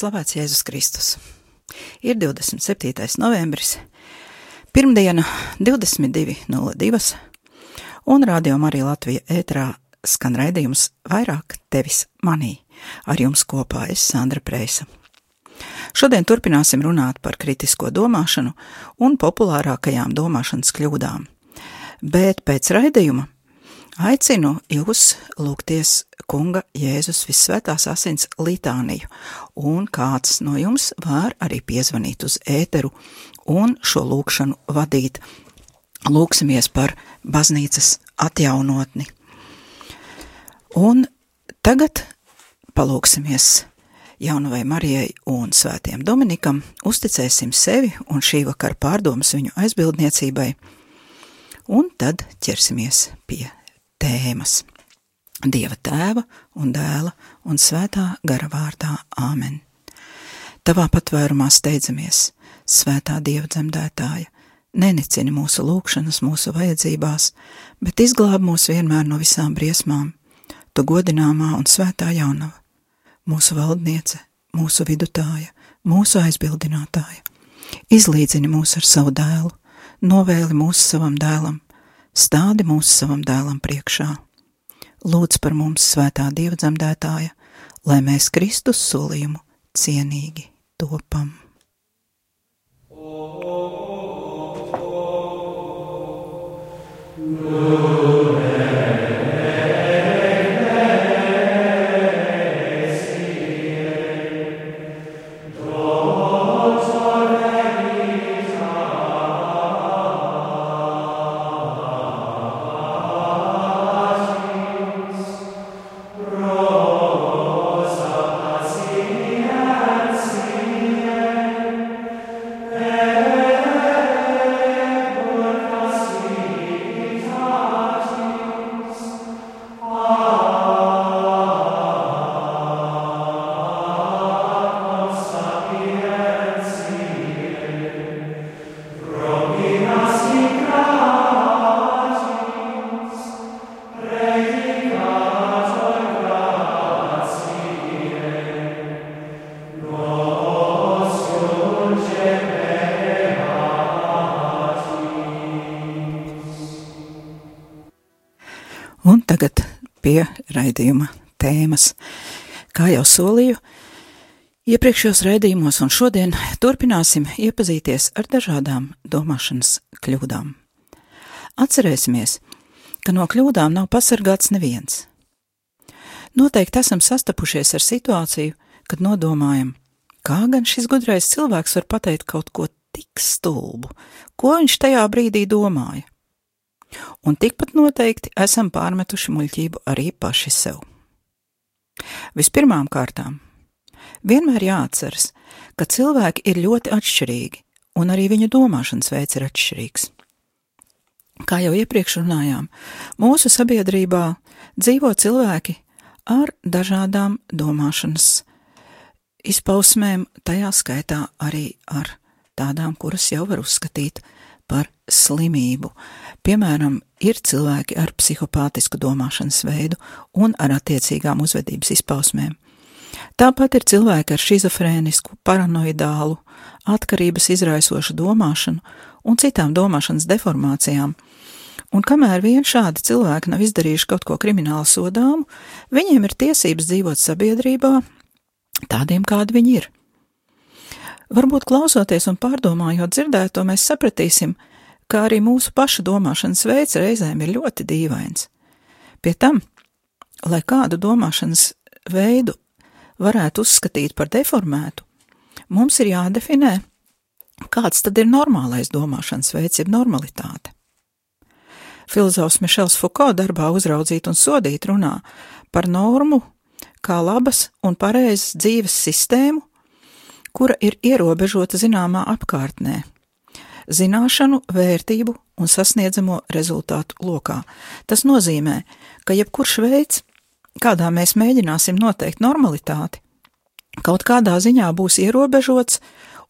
slavēts Jēzus Kristus. Ir 27. novembris, pirmdiena, 22.02. un rādījumā arī Latvija ētrā skan raidījums vairāk tevis manī. Ar jums kopā es Sandra Preisa. Šodien turpināsim runāt par kritisko domāšanu un populārākajām domāšanas kļūdām. Bet pēc raidījuma aicinu jūs lūgties Kunga Jēzus Visvētās asins litāniju, un kāds no jums var arī piezvanīt uz ēteru un šo lūgšanu vadīt. Lūksimies par baznīcas atjaunotni. Un tagad palūksimies Jaunavai Marijai un Svētiem Dominikam, uzticēsim sevi un šī vakara pārdomas viņu aizbildniecībai, un tad ķersimies pie tēmas. Dieva tēva un dēla un svētā gara vārdā Āmen. Tavā patvērumā steidzamies, svētā Dieva dzemdētāja, nenicini mūsu lūgšanas, mūsu vajadzībās, bet izglāb mūs vienmēr no visām briesmām, tu godināmā un svētā jaunava, mūsu valdniece, mūsu vidutāja, mūsu aizbildinātāja. Izlīdzini mūs ar savu dēlu, novēli mūsu savam dēlam, stādi mūsu savam dēlam priekšā. Lūdz par mums svētā Dieva dzemdētāja, lai mēs Kristus solījumu cienīgi topam. Un pie raidījuma tēmas. Kā jau solīju, iepriekšējos raidījumos un šodien turpināsim iepazīties ar dažādām domāšanas kļūdām. Atcerēsimies, ka no kļūdām nav pasargāts neviens. Noteikti esam sastapušies ar situāciju, kad nodomājam, kā gan šis gudrais cilvēks var pateikt kaut ko tik stulbu, ko viņš tajā brīdī domāja. Un tikpat noteikti esam pārmetuši muļķību arī paši sev. Vispirmām kārtām, vienmēr jāatceras, ka cilvēki ir ļoti atšķirīgi, un arī viņu domāšanas veids ir atšķirīgs. Kā jau iepriekš runājām, mūsu sabiedrībā dzīvo cilvēki ar dažādām domāšanas izpausmēm, tajā skaitā arī ar tādām, kuras jau var uzskatīt par slimību. Piemēram, ir cilvēki ar psihopātisku domāšanas veidu un ar attiecīgām uzvedības izpausmēm. Tāpat ir cilvēki ar schizofrēnisku, paranoidālu, atkarības izraisošu domāšanu un citām domāšanas deformācijām. Un kamēr vien šādi cilvēki nav izdarījuši kaut ko krimināli sodāmu, viņiem ir tiesības dzīvot sabiedrībā tādiem, kādi viņi ir. Varbūt klausoties un pārdomājot dzirdēto, mēs sapratīsim, ka arī mūsu pašu domāšanas veids reizēm ir ļoti dīvains. Pie tam, lai kādu domāšanas veidu varētu uzskatīt par deformētu, mums ir jādefinē, kāds tad ir normālais domāšanas veids, jeb normalitāte. Filozofs Mišels Fuko darbā uzraudzīt un sodīt runā par normu kā labas un pareizas dzīves sistēmu, kura ir ierobežota zināmā apkārtnē, zināšanu, vērtību un sasniedzamo rezultātu lokā. Tas nozīmē, ka jebkurš veids, kādā mēs mēģināsim noteikt normalitāti, kaut kādā ziņā būs ierobežots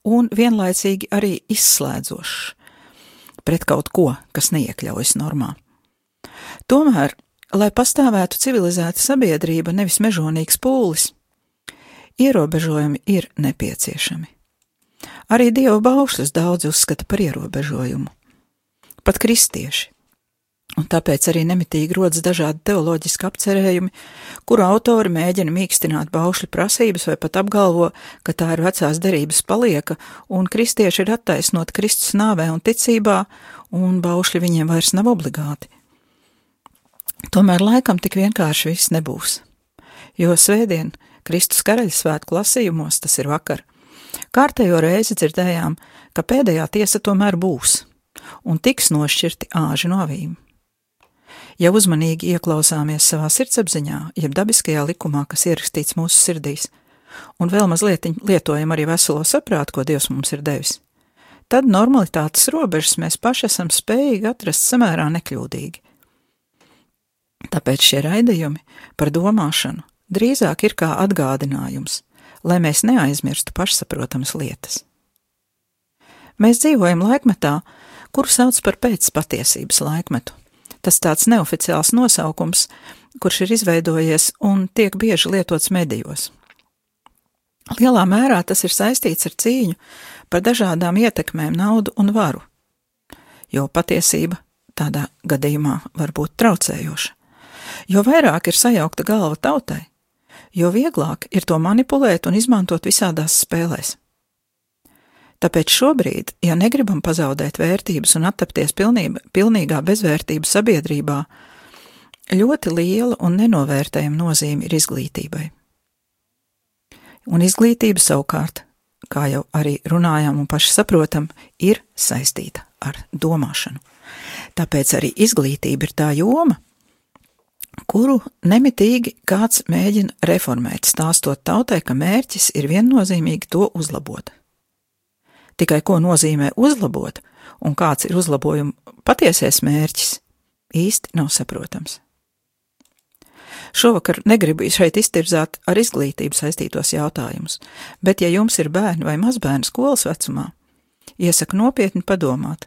un vienlaicīgi arī izslēdzošs pret kaut ko, kas neiekļaujas normā. Tomēr, lai pastāvētu civilizēta sabiedrība, nevis mežonīgs pūlis, ierobežojumi ir nepieciešami. Arī dievu baušļus daudzi uzskata par ierobežojumu. Pat kristieši un tāpēc arī nemitīgi rodas dažādi teoloģiski apcerējumi, kuru autori mēģina mīkstināt baušļu prasības vai pat apgalvo, ka tā ir vecās derības palieka, un kristieši ir attaisnoti Kristus nāvē un ticībā, un baušļi viņiem vairs nav obligāti. Tomēr laikam tik vienkārši viss nebūs, jo svētdien Kristus karaļsvētku lasījumos, tas ir vakar, kārtējo reizi dzirdējām, ka pēdējā tiesa tomēr būs, un tiks nošķirti āži no avīm. Ja uzmanīgi ieklausāmies savā sirdsapziņā, jeb dabiskajā likumā, kas ierakstīts mūsu sirdīs, un vēl mazliet lietojam arī veselo saprātu, ko Dievs mums ir devis, tad normalitātes robežas mēs paši esam spējīgi atrast samērā nekļūdīgi. Tāpēc šie raidījumi par domāšanu drīzāk ir kā atgādinājums, lai mēs neaizmirstu pašsaprotamas lietas. Mēs dzīvojam laikmetā, kuru sauc par pēcpatiesības laikmetu. Tas tāds neoficiāls nosaukums, kurš ir izveidojies un tiek bieži lietots medijos. Lielā mērā tas ir saistīts ar cīņu par dažādām ietekmēm, naudu un varu, jo patiesība tādā gadījumā var būt traucējoša. Jo vairāk ir sajaukta galva tautai, jo vieglāk ir to manipulēt un izmantot visādās spēlēs. Tāpēc šobrīd, ja negribam pazaudēt vērtības un attapties pilnība, pilnīgā bezvērtību sabiedrībā, ļoti liela un nenovērtējama nozīme ir izglītībai. Un izglītība savukārt, kā jau arī runājām un paši saprotam, ir saistīta ar domāšanu. Tāpēc arī izglītība ir tā joma, kuru nemitīgi kāds mēģina reformēt, stāstot tautai, ka mērķis ir viennozīmīgi to uzlabot. Tikai ko nozīmē uzlabot un kāds ir uzlabojuma patiesais mērķis, īsti nav saprotams. Šovakar negribu šeit iztirzāt ar izglītību saistītos jautājumus, bet, ja jums ir bērni vai mazbērni skolas vecumā, iesaku nopietni padomāt,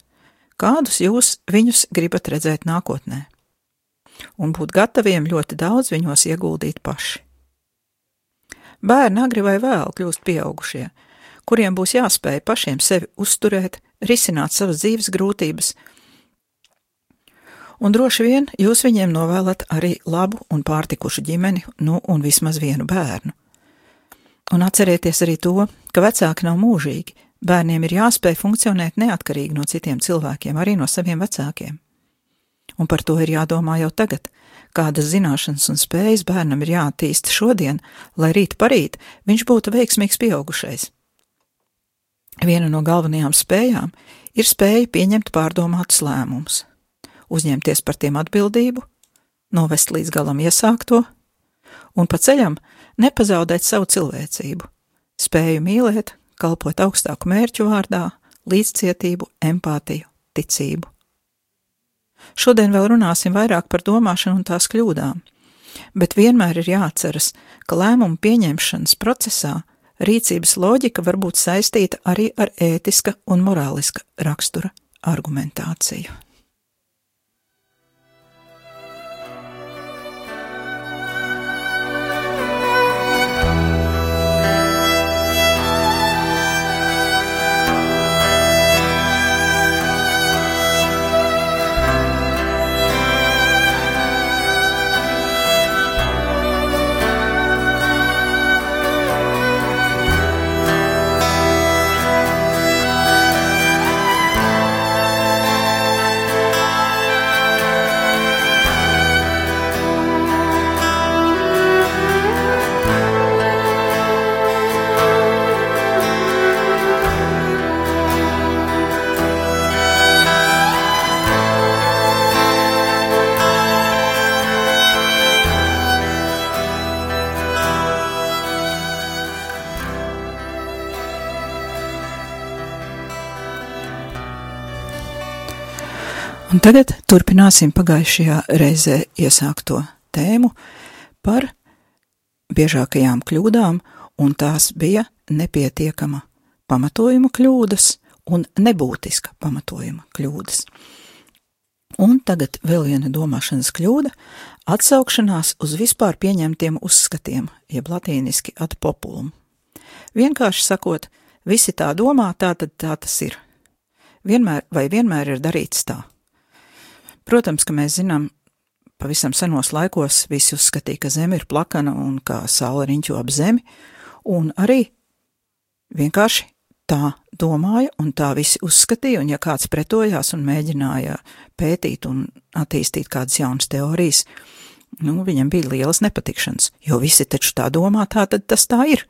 kādus jūs viņus gribat redzēt nākotnē, un būt gataviem ļoti daudz viņos ieguldīt paši. Bērni agri vai vēl kļūst pieaugušie, kuriem būs jāspēj pašiem sevi uzturēt, risināt savas dzīves grūtības. Un droši vien jūs viņiem novēlat arī labu un pārtikušu ģimeni, nu un vismaz vienu bērnu. Un atcerieties arī to, ka vecāki nav mūžīgi, bērniem ir jāspēj funkcionēt neatkarīgi no citiem cilvēkiem, arī no saviem vecākiem. Un par to ir jādomā jau tagad, kādas zināšanas un spējas bērnam ir jāattīst šodien, lai rīt parīt viņš būtu veiksmīgs pieaugušais. Viena no galvenajām spējām ir spēja pieņemt pārdomātus lēmumus, uzņemties par tiem atbildību, novest līdz galam iesākto un pa ceļam nepazaudēt savu cilvēcību, spēju mīlēt, kalpot augstāku mērķu vārdā, līdzcietību, empātiju, ticību. Šodien vēl runāsim vairāk par domāšanu un tās kļūdām, bet vienmēr ir jāatceras, ka lēmumu pieņemšanas procesā rīcības loģika var būt saistīta arī ar ētiska un morāliska rakstura argumentāciju. Tagad turpināsim pagājušajā reizē iesākto tēmu par biežākajām kļūdām, un tās bija nepietiekama pamatojuma kļūdas un nebūtiska pamatojuma kļūdas. Un tagad vēl viena domāšanas kļūda - atsaukšanās uz vispār pieņemtiem uzskatiem, jeb latīniski ad populum. Vienkārši sakot, visi tā domā, tā tad tā tas ir. Vienmēr vai vienmēr ir darīts tā. Protams, ka mēs zinām, pavisam senos laikos visi uzskatīja, ka zeme ir plakana un ka saule riņķo ap zemi, un arī vienkārši tā domāja, un tā visi uzskatīja, un ja kāds pretojās un mēģināja pētīt un attīstīt kādas jaunas teorijas, nu, viņam bija lielas nepatikšanas, jo visi taču tā domā, tā tad tas tā ir.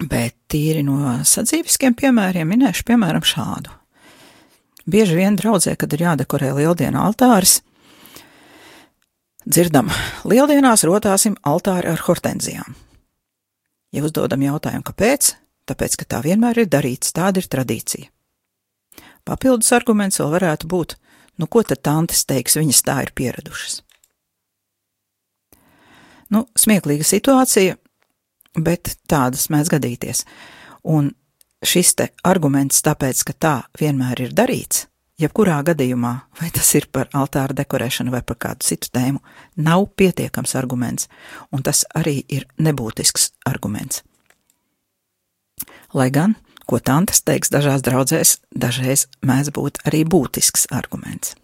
Bet tīri no sadzīviskiem piemēriem minēšu piemēram šādu. Bieži vien draudzē, kad ir jādekorē lieldienu altāris, dzirdam, lieldienās rotāsim altāri ar hortenzijām. Ja uzdodam jautājumu, kāpēc, tāpēc, ka tā vienmēr ir darīts, tāda ir tradīcija. Papildus arguments vēl varētu būt, nu ko tad tantes teiks, viņas tā ir pieradušas. Nu, smieklīga situācija, bet tādas mēdz gadīties. Un šis te arguments, tāpēc, ka tā vienmēr ir darīts, jebkurā gadījumā, vai tas ir par altāra dekorēšanu vai par kādu citu tēmu, nav pietiekams arguments, un tas arī ir nebūtisks arguments. Lai gan, ko tantes teiks dažās draudzēs, dažreiz mēdz būt arī būtisks arguments.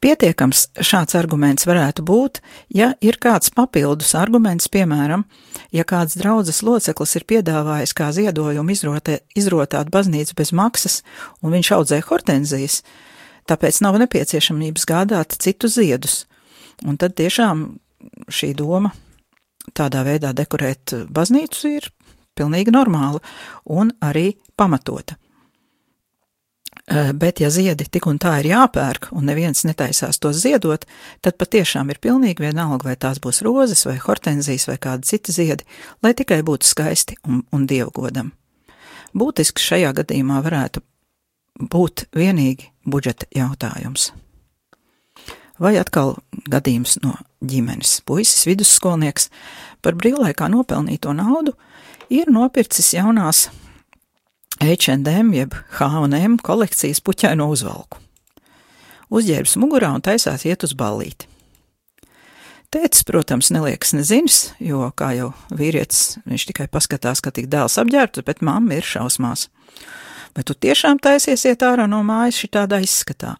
Pietiekams šāds arguments varētu būt, ja ir kāds papildus arguments, piemēram, ja kāds draudzes loceklis ir piedāvājis kā ziedojumu izrotē, izrotāt baznīcu bez maksas, un viņš audzē hortenzijas, tāpēc nav nepieciešamības gādāt citu ziedus. Un tad tiešām šī doma tādā veidā dekorēt baznīcu ir pilnīgi normāla un arī pamatota. Eh, bet, ja ziedi tik un tā ir jāpērk, un neviens netaisās tos ziedot, tad patiešām ir pilnīgi vienalga, vai tās būs rozes, vai hortenzijas, vai kādi citi ziedi, lai tikai būtu skaisti un, un dievgodam. Būtiski šajā gadījumā varētu būt vienīgi budžeta jautājums. Vai atkal gadījums no ģimenes. Puisis vidusskolnieks par brīvlaikā nopelnīto naudu ir nopircis jaunās H&M jeb H&M kolekcijas puķaino uzvalku. Uzģērbs mugurā un taisās iet uz ballīti. Tētis, protams, neliekas nezinis, jo, kā jau vīrietis, viņš tikai paskatās, ka tik dēls apģērbts, bet mamma ir šausmās. Vai tu tiešām taisies iet ārā no mājas šitādā izskatā?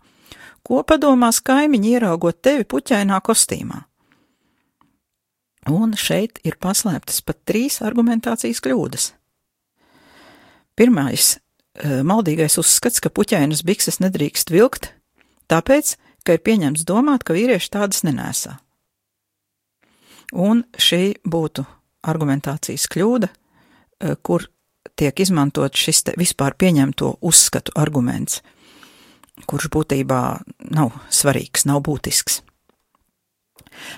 Ko padomās kaimiņi ieraugot tevi puķainā kostīmā? Un šeit ir paslēptas pat trīs argumentācijas kļūdas. Pirmais eh, - maldīgais uzskats, ka puķainas bikses nedrīkst vilkt, tāpēc, ka ir pieņemts domāt, ka vīrieši tādas nenēsā. Un šī būtu argumentācijas kļūda, eh, kur tiek izmantot šis vispār pieņemto uzskatu arguments, kurš būtībā nav svarīgs, nav būtisks.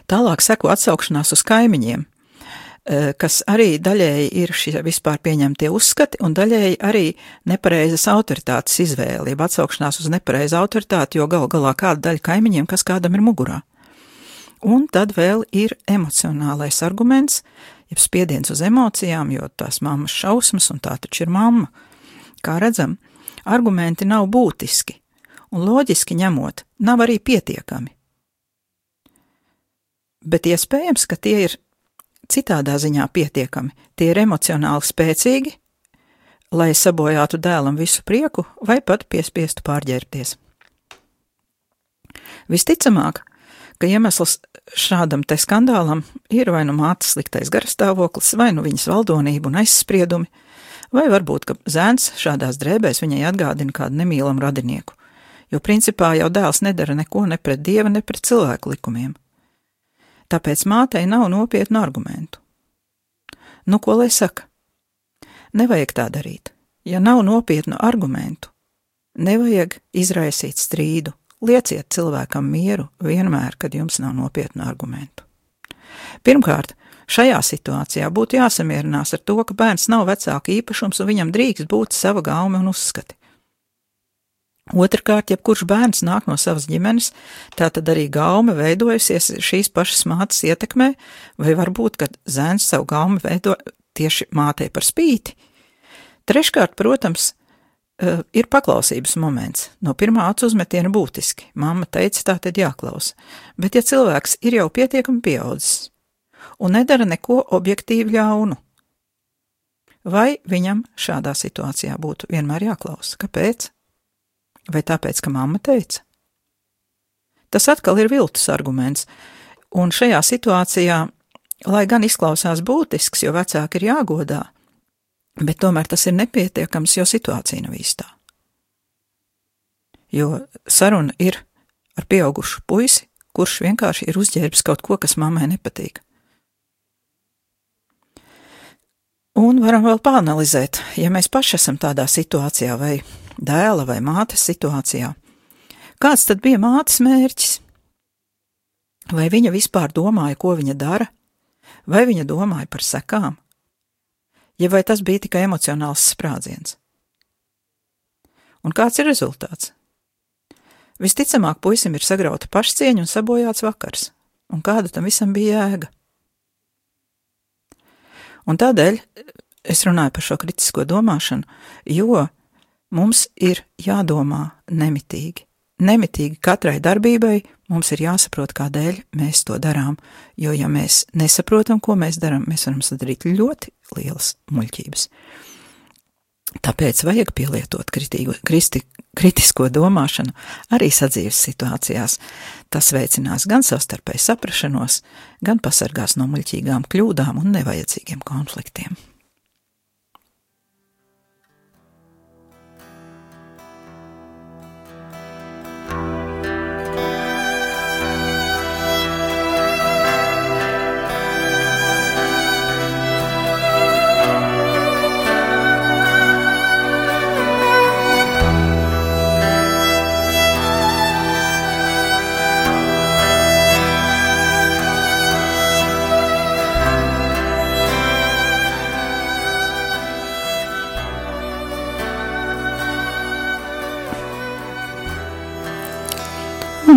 Tālāk seko atsaukšanās uz kaimiņiem, kas arī daļēji ir šie vispār pieņemtie uzskati, un daļēji arī nepareizas autoritātes izvēle, jeb atsaukšanās uz nepareizu autoritāti, jo gal galā kāda daļa kaimiņiem, kas kādam ir mugurā. Un tad vēl ir emocionālais arguments, jeb spiediens uz emocijām, jo tās mammas šausmas, un tā taču ir mamma. Kā redzam, argumenti nav būtiski, un loģiski ņemot, nav arī pietiekami. Bet iespējams, ka tie ir citādā ziņā pietiekami. Tie ir emocionāli spēcīgi, lai sabojātu dēlam visu prieku vai pat piespiestu pārģērbties. Visticamāk, ka iemesls šādam te skandālam ir vai nu mātes sliktais garastāvoklis, vai nu viņas valdonība un aizspriedumi, vai varbūt, ka zēns šādās drēbēs viņai atgādina kādu nemīlamu radinieku, jo principā jau dēls nedara neko ne pret dieva, ne pret cilvēku likumiem tāpēc mātei nav nopietnu argumentu. Nu, ko lai saka? Nevajag tā darīt. Ja nav nopietnu argumentu, nevajag izraisīt strīdu. Lieciet cilvēkam mieru vienmēr, kad jums nav nopietnu argumentu. Pirmkārt, šajā situācijā būtu jāsamierinās ar to, ka bērns nav vecāka īpašums un viņam drīkst būt sava gauma un uzskati. Otrakārt, jebkurš bērns nāk no savas ģimenes, tā tad arī gaume veidojusies šīs pašas mātes ietekmē, vai varbūt, kad zēns savu gaumu veido tieši mātei par spīti. Treškārt, protams, eh, ir paklausības moments. No pirmā acu uzmetiena būtiski. Māma teica, tā tad jāklausa. Bet ja cilvēks ir jau pietiekami pieaudzis un nedara neko objektīvi ļaunu, vai viņam šādā situācijā būtu vienmēr jāklausa? Kāpēc? Vai tāpēc, ka mamma teica? Tas atkal ir viltus arguments, un šajā situācijā, lai gan izklausās būtisks, jo vecāki ir jāgodā, bet tomēr tas ir nepietiekams, jo situācija nav īstā. Jo saruna ir ar pieaugušu puisi, kurš vienkārši ir uzģērbis kaut ko, kas mammai nepatīk. Un varam vēl pāanalizēt, ja mēs paši esam tādā situācijā vai dēla vai mātes situācijā. Kāds tad bija mātes mērķis? Vai viņa vispār domāja, ko viņa dara, vai viņa domāja par sekām, ja vai tas bija tikai emocionāls sprādziens? Un kāds ir rezultāts? Visticamāk, puisim ir sagrauta pašcieņa un sabojāts vakars, un kāda tam visam bija jēga? Un tādēļ es runāju par šo kritisko domāšanu, jo Mums ir jādomā nemitīgi. Nemitīgi katrai darbībai mums ir jāsaprot, kādēļ mēs to darām, jo, ja mēs nesaprotam, ko mēs darām, mēs varam sadarīt ļoti lielas muļķības. Tāpēc vajag pielietot kritīgo, kristi, kritisko domāšanu arī sadzīves situācijās. Tas veicinās gan savstarpēju saprašanos, gan pasargās no muļķīgām kļūdām un nevajadzīgiem konfliktiem.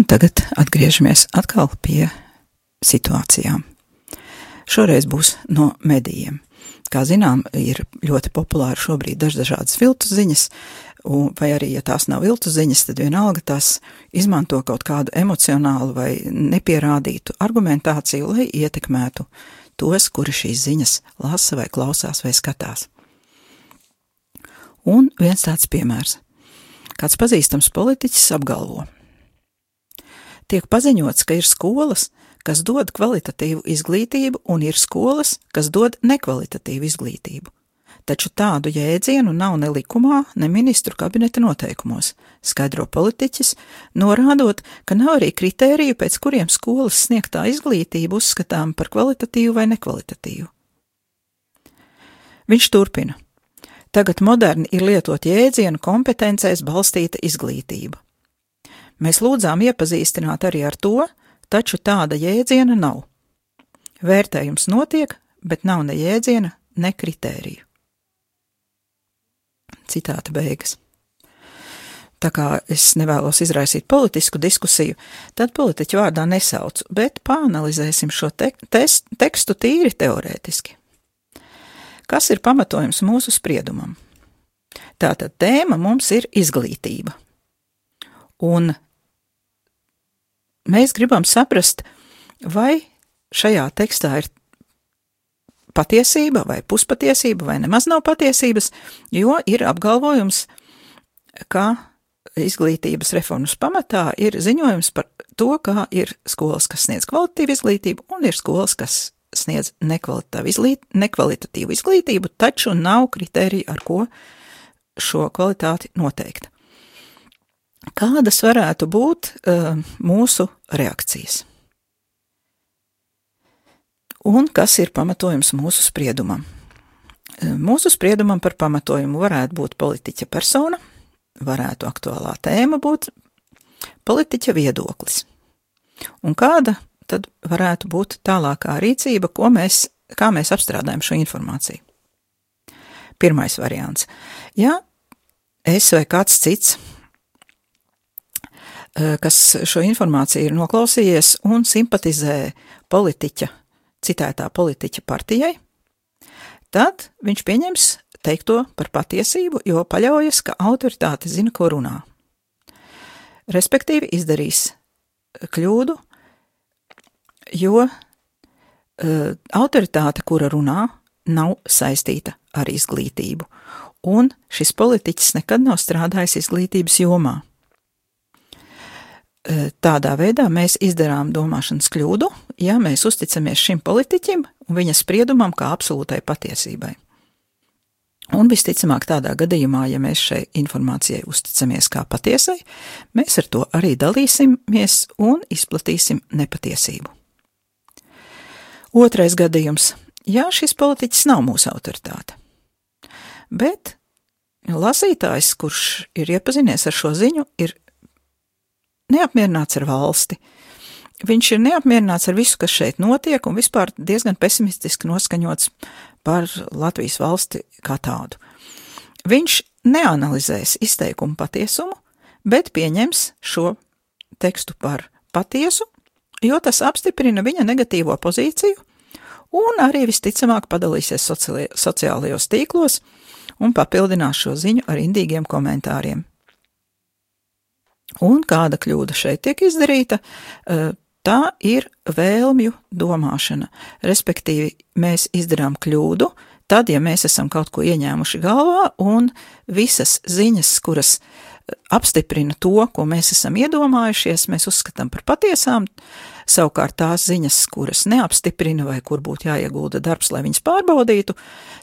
Tagad atgriežamies atkal pie situācijām. Šoreiz būs no medijiem. Kā zinām, ir ļoti populāri šobrīd dažādas viltus ziņas, vai arī, ja tās nav viltus ziņas, tad vienalga tās izmanto kaut kādu emocionālu vai nepierādītu argumentāciju, lai ietekmētu tos, kuri šīs ziņas lasa vai klausās vai skatās. Un viens tāds piemērs. Kāds pazīstams politiķis apgalvo, tiek paziņots, ka ir skolas, kas dod kvalitatīvu izglītību, un ir skolas, kas dod nekvalitatīvu izglītību. Taču tādu jēdzienu nav ne likumā, ne ministru kabineta noteikumos, skaidro politiķis, norādot, ka nav arī kritēriju, pēc kuriem skolas sniegtā izglītība uzskatām par kvalitatīvu vai nekvalitatīvu. Viņš turpina. Tagad moderni ir lietot jēdzienu kompetencēs balstīta izglītība. Mēs lūdzām iepazīstināt arī ar to, taču tāda jēdziena nav. Vērtējums notiek, bet nav ne jēdziena, ne kritēriju. Citāta beigas. Tā kā es nevēlos izraisīt politisku diskusiju, tad politiķu vārdā nesaucu, bet pāanalizēsim šo te tes tekstu tīri teorētiski. Kas ir pamatojums mūsu spriedumam? Tātad tēma mums ir izglītība. Un mēs gribam saprast, vai šajā tekstā ir patiesība vai puspatiesība, vai nemaz nav patiesības, jo ir apgalvojums, ka izglītības reformas pamatā ir ziņojums par to, kā ir skolas, kas sniedz kvalitatīvu izglītību, un ir skolas, kas sniedz izglītību, nekvalitatīvu izglītību taču nav kritērija, ar ko šo kvalitāti noteikt. Kādas varētu būt uh, mūsu reakcijas? Un kas ir pamatojums mūsu spriedumam? Uh, mūsu spriedumam par pamatojumu varētu būt politiķa persona, varētu aktuālā tēma būt politiķa viedoklis. Un kāda tad varētu būt tālākā rīcība, ko mēs, kā mēs apstrādājam šo informāciju? Pirmais variants. Ja es vai kāds cits eh, kas šo informāciju ir noklausījies un simpatizē politiķa, citētā politiķa partijai, tad viņš pieņems teikto par patiesību, jo paļaujas, ka autoritāte zina, ko runā. Respektīvi izdarīs kļūdu, jo uh, autoritāte, kura runā, nav saistīta ar izglītību, un šis politiķis nekad nav strādājis izglītības jomā. Uh, tādā veidā mēs izdarām domāšanas kļūdu, ja mēs uzticamies šim politiķim un viņa spriedumam kā absolūtai patiesībai. Un visticamāk, tādā gadījumā, ja mēs šai informācijai uzticamies kā patiesai, mēs ar to arī dalīsimies un izplatīsim nepatiesību. Otrais gadījums - jā, šis politiķis nav mūsu autoritāte. Bet lasītājs, kurš ir iepazinies ar šo ziņu, ir neapmierināts ar valsti. Viņš ir neapmierināts ar visu, kas šeit notiek, un vispār diezgan pesimistiski noskaņots par Latvijas valsti kā tādu. Viņš neanalizēs izteikumu patiesumu, bet pieņems šo tekstu par patiesu, jo tas apstiprina viņa negatīvo pozīciju un arī visticamāk padalīsies sociālajos tīklos un papildinās šo ziņu ar indīgiem komentāriem. Un kāda kļūda šeit tiek izdarīta, eh, Tā ir vēlmju domāšana. Respektīvi, mēs izdarām kļūdu, tad, ja mēs esam kaut ko ieņēmuši galvā, un visas ziņas, kuras eh, apstiprina to, ko mēs esam iedomājušies, mēs uzskatām par patiesām. Savukārt tās ziņas, kuras neapstiprina vai kur būtu jāiegulda darbs, lai viņas pārbaudītu,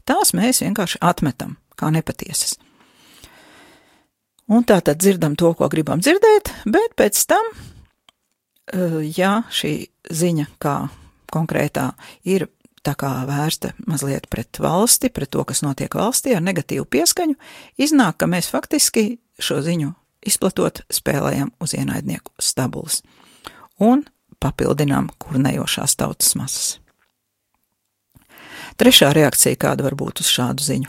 tās mēs vienkārši atmetam kā nepatiesas. Un tā tad dzirdam to, ko gribam dzirdēt, bet pēc tam Eh, ja šī ziņa, kā konkrētā, ir tā kā vērsta mazliet pret valsti, pret to, kas notiek valstī ar negatīvu pieskaņu, iznāk, ka mēs faktiski šo ziņu izplatot spēlējam uz ienaidnieku stabulas un papildinām kurnējošās tautas masas. Trešā reakcija, kāda var būt uz šādu ziņu.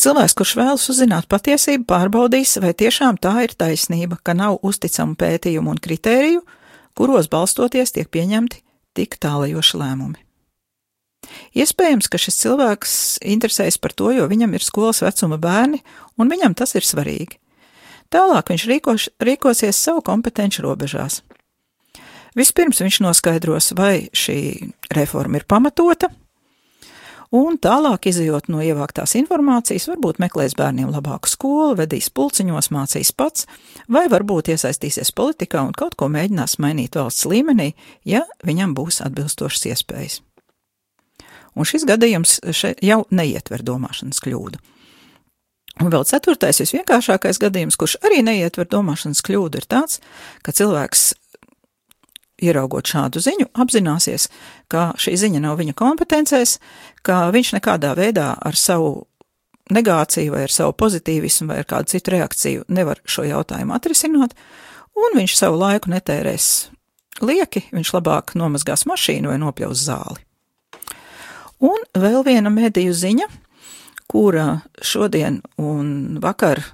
Cilvēks, kurš vēlas uzzināt patiesību, pārbaudīs, vai tiešām tā ir taisnība, ka nav uzticamu pētījumu un kritēriju, kuros balstoties tiek pieņemti tik tālajoši lēmumi. Iespējams, ka šis cilvēks interesējas par to, jo viņam ir skolas vecuma bērni, un viņam tas ir svarīgi. Tālāk viņš rīkoš, rīkosies savu kompetenci robežās. Vispirms viņš noskaidros, vai šī reforma ir pamatota, un tālāk izējot no ievāktās informācijas, varbūt meklēs bērniem labāku skolu, vedīs pulciņos, mācīs pats, vai varbūt iesaistīsies politikā un kaut ko mēģinās mainīt valsts līmenī, ja viņam būs atbilstošas iespējas. Un šis gadījums jau neietver domāšanas kļūdu. Un vēl ceturtais, visvienkāršākais gadījums, kurš arī neietver domāšanas kļūdu, ir tāds, ka cilvēks ieraugot šādu ziņu, apzināsies, ka šī ziņa nav viņa kompetencēs, ka viņš nekādā veidā ar savu negāciju vai ar savu pozitīvismu vai ar kādu citu reakciju nevar šo jautājumu atrisināt, un viņš savu laiku netērēs lieki, viņš labāk nomazgās mašīnu vai nopļaus zāli. Un vēl viena mediju ziņa, kura šodien un vakar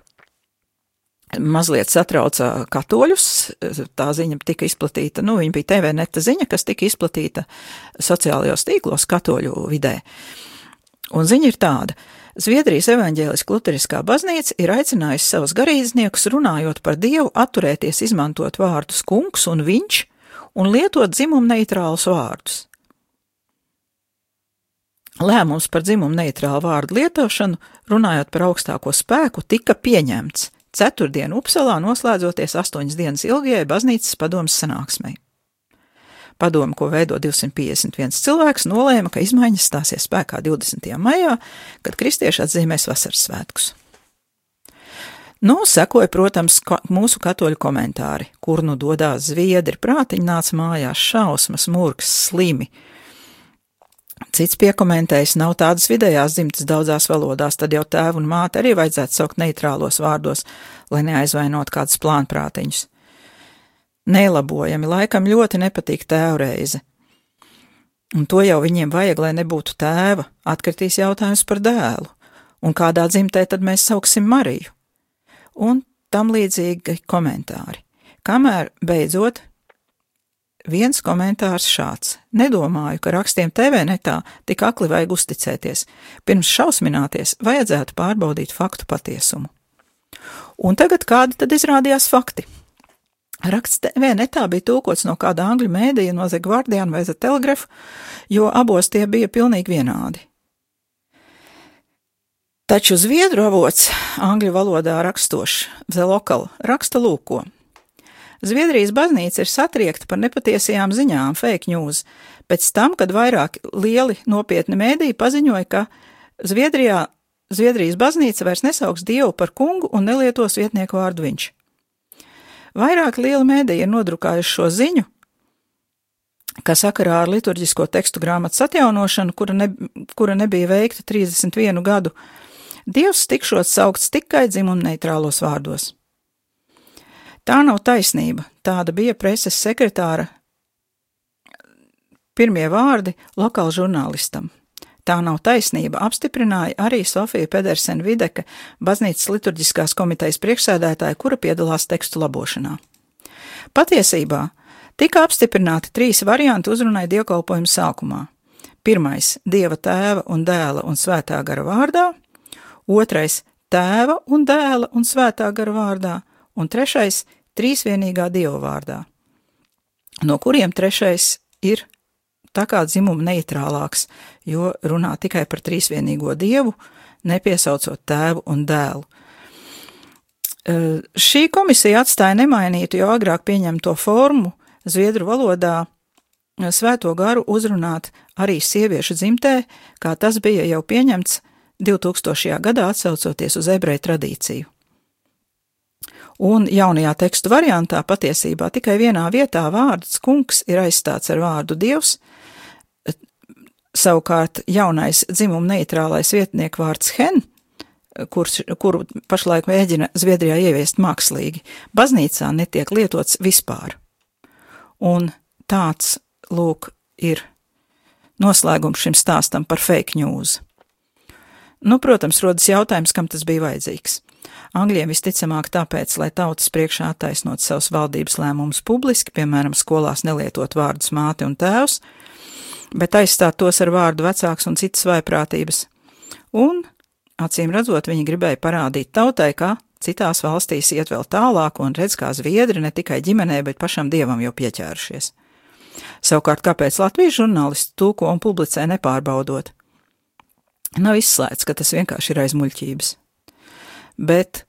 mazliet satrauca katoļus. Tā ziņa tika izplatīta, nu, viņa bija TV neta ziņa, kas tika izplatīta sociālajos tīklos katoļu vidē. Un ziņa ir tāda. Zviedrijas evaņģēliskā luteriskā baznīca ir aicinājusi savus garīdzniekus, runājot par Dievu, atturēties izmantot vārdus kungs un viņš un lietot dzimumu neitrālus vārdus. Lēmums par dzimumu neitrālu vārdu lietošanu, runājot par augstāko spēku, tika pieņemts Ceturtdien Upsalā noslēdzoties astoņas dienas ilgajai baznīcas padomas sanāksmei. Padomu, ko veido 251 cilvēks, nolēma, ka izmaiņas stāsies spēkā 20. maijā, kad kristieši atzīmēs vasaras svētkus. Nu, sekoja, protams, ka mūsu katoļu komentāri, kur nu dodās zviedri, prātiņi nāca mājās šausmas, murgs, slimi, Cits piekomentējis, nav tādas vidējās dzimtas daudzās valodās, tad jau tēvu un māti arī vajadzētu saukt neitrālos vārdos, lai neaizvainot kādus plānprātiņus. Nelabojami, laikam ļoti nepatīk tēvreize. Un to jau viņiem vajag, lai nebūtu tēva, atkritīs jautājums par dēlu, un kādā dzimtē tad mēs sauksim Mariju. Un tam līdzīgi komentāri. Kamēr beidzot viens komentārs šāds: Nedomāju, ka rakstiem TV netā tik akli vajag uzticēties. Pirms šausmināties, vajadzētu pārbaudīt faktu patiesumu. Un tagad kādi tad izrādījās fakti? Raksts TV netā bija tulkots no kāda angļu mēdīja, no The Guardian vai The Telegraph, jo abos tie bija pilnīgi vienādi. Taču zviedru avots angļu valodā rakstošs, The Local, raksta lūko. Zviedrijas baznīca ir satriekta par nepatiesajām ziņām, fake news, pēc tam, kad vairāk lieli nopietni mēdīji paziņoja, ka Zviedrijā, Zviedrijas baznīca vairs nesauks Dievu par kungu un nelietos vietnieku vārdu viņš. Vairāk liela mēdīja ir nodrukājuši šo ziņu, ka sakarā ar liturģisko tekstu grāmatas atjaunošanu, kura, ne, kura nebija veikta 31 gadu, Dievs tikšot saukts tikai dzimuma neitrālos vārdos. Tā nav taisnība, tāda bija preses sekretāra pirmie vārdi lokāla žurnālistam. Tā nav taisnība, apstiprināja arī Sofija Pedersena Videka, baznīcas liturģiskās komitejas priekšsēdētāja, kura piedalās tekstu labošanā. Patiesībā tika apstiprināti trīs varianti uzrunai dievkalpojuma sākumā. Pirmais - Dieva tēva un dēla un svētā gara vārdā, otrais - tēva un dēla un svētā gara vārdā, un trešais - trīsvienīgā dieva vārdā, no kuriem trešais ir tā kā dzimuma neitrālāks, jo runā tikai par trīsvienīgo dievu, nepiesaucot tēvu un dēlu. Šī komisija atstāja nemainītu jau agrāk pieņemto formu zviedru valodā svēto garu uzrunāt arī sieviešu dzimtē, kā tas bija jau pieņemts 2000. gadā atsaucoties uz ebreju tradīciju. Un jaunajā tekstu variantā patiesībā tikai vienā vietā vārds kungs ir aizstāts ar vārdu dievs, savukārt jaunais dzimuma neitrālais vietnieku vārds hen, kurš, kuru pašlaik mēģina Zviedrijā ieviest mākslīgi, baznīcā netiek lietots vispār. Un tāds, lūk, ir noslēgums šim stāstam par fake news. Nu, protams, rodas jautājums, kam tas bija vajadzīgs. Angļiem visticamāk tāpēc, lai tautas priekšā attaisnot savus valdības lēmumus publiski, piemēram, skolās nelietot vārdus māte un tēvs, bet aizstāt tos ar vārdu vecāks un citas vaiprātības. Un, acīm redzot, viņi gribēja parādīt tautai, ka citās valstīs iet vēl tālāk un redz, kā zviedri ne tikai ģimenē, bet pašam dievam jau pieķērušies. Savukārt, kāpēc Latvijas žurnālisti tūko un publicē nepārbaudot? Nav izslēgts, ka tas vienkārši ir aiz muļķības. Bet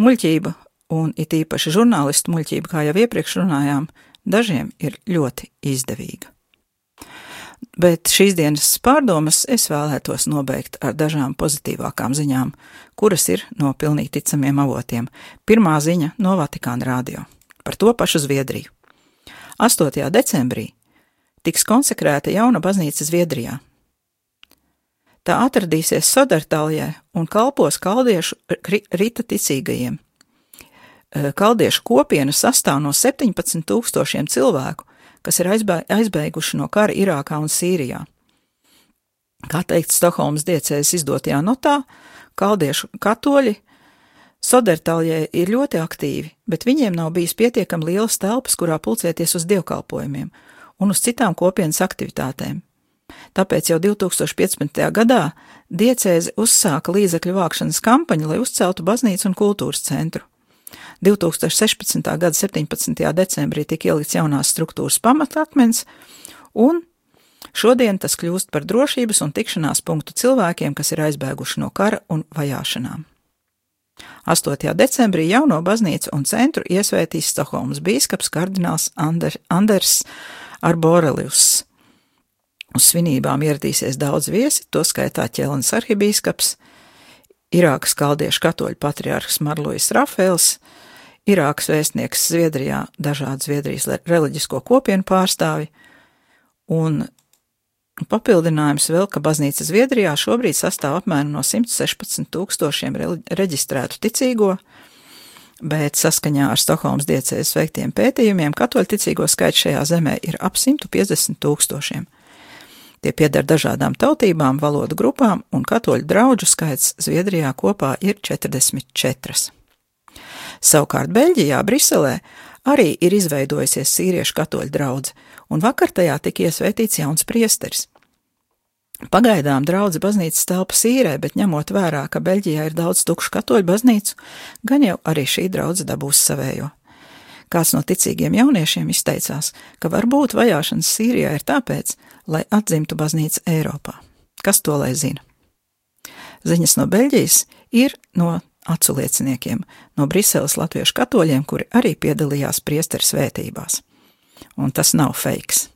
muļķība, un it īpaši žurnālistu muļķība, kā jau iepriekš runājām, dažiem ir ļoti izdevīga. Bet šīs dienas pārdomas es vēlētos nobeigt ar dažām pozitīvākām ziņām, kuras ir no pilnīgi ticamiem avotiem. Pirmā ziņa no Vatikāna rādio par to pašu Zviedriju. 8. decembrī tiks konsekrēta jauna baznīca Zviedrijā, Tā atradīsies Sodartaljē un kalpos kaldiešu rita ticīgajiem. Kaldiešu kopiena sastāv no 17 tūkstošiem cilvēku, kas ir aizbēguši no kara Irākā un Sīrijā. Kā teikt Stokholmas diecēs izdotajā notā, kaldiešu katoļi Sodertaljē ir ļoti aktīvi, bet viņiem nav bijis pietiekami lielas telpas, kurā pulcēties uz dievkalpojumiem un uz citām kopienas aktivitātēm. Tāpēc jau 2015. gadā diecēze uzsāka līdzekļu vākšanas kampaņu, lai uzceltu baznīcu un kultūras centru. 2016. gada 17. decembrī tika ielikts jaunās struktūras pamatakmens, un šodien tas kļūst par drošības un tikšanās punktu cilvēkiem, kas ir aizbēguši no kara un vajāšanām. 8. decembrī jauno baznīcu un centru iesvētīs Stokholmas bīskaps kardināls Ander, Anders Arborelius. Uz svinībām ieradīsies daudz viesi, to skaitā ķelnes arhibīskaps, Irākas kaldiešu katoļu patriārhs Marlojas Rafēls, Irākas vēstnieks Zviedrijā, dažādu Zviedrijas reliģisko kopienu pārstāvi, un papildinājums vēl, ka baznīca Zviedrijā šobrīd sastāv apmēram no 116 tūkstošiem reģistrētu ticīgo, bet saskaņā ar Stokholmas diecējas veiktiem pētījumiem katoļu ticīgo skaits šajā zemē ir ap 150 tūkstošiem. Tie pieder dažādām tautībām, valodu grupām, un katoļu draugu skaits Zviedrijā kopā ir 44. Savukārt Beļģijā, Briselē, arī ir izveidojusies sīriešu katoļu draudze, un vakar tajā tika iesvētīts jauns priesteris. Pagaidām draudz baznīcas telpa sīrē, bet ņemot vērā, ka Beļģijā ir daudz tukšu katoļu baznīcu, gan jau arī šī draudze dabūs savējo. Kāds no ticīgiem jauniešiem izteicās, ka varbūt vajāšanas Sīrijā ir tāpēc, lai atzimtu baznīca Eiropā. Kas to lai zina? Ziņas no Beļģijas ir no acu lieciniekiem, no Briseles latviešu katoļiem, kuri arī piedalījās priesteru svētībās. Un tas nav feiks.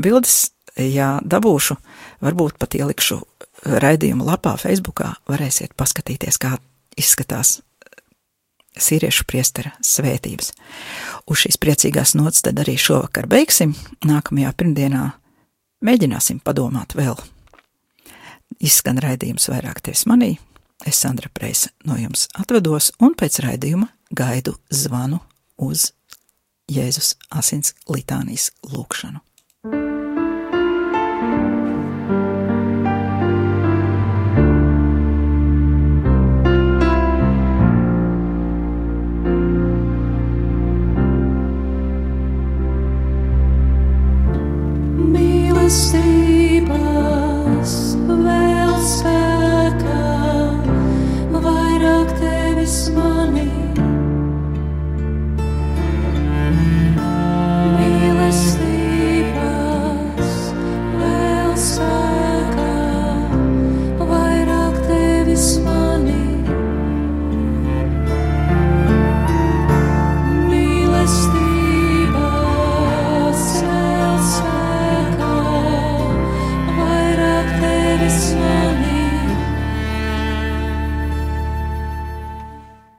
Bildes, ja dabūšu, varbūt pat ielikšu raidījumu lapā Facebookā, varēsiet paskatīties, kā izskatās sīriešu priestera svētības. Uz šīs priecīgās nots tad arī šovakar beigsim. Nākamajā pirmdienā mēģināsim padomāt vēl. Izskan raidījums vairāk tevis manī. Es Sandra Preisa no jums atvedos un pēc raidījuma gaidu zvanu uz Jēzus asins litānijas lūkšanu.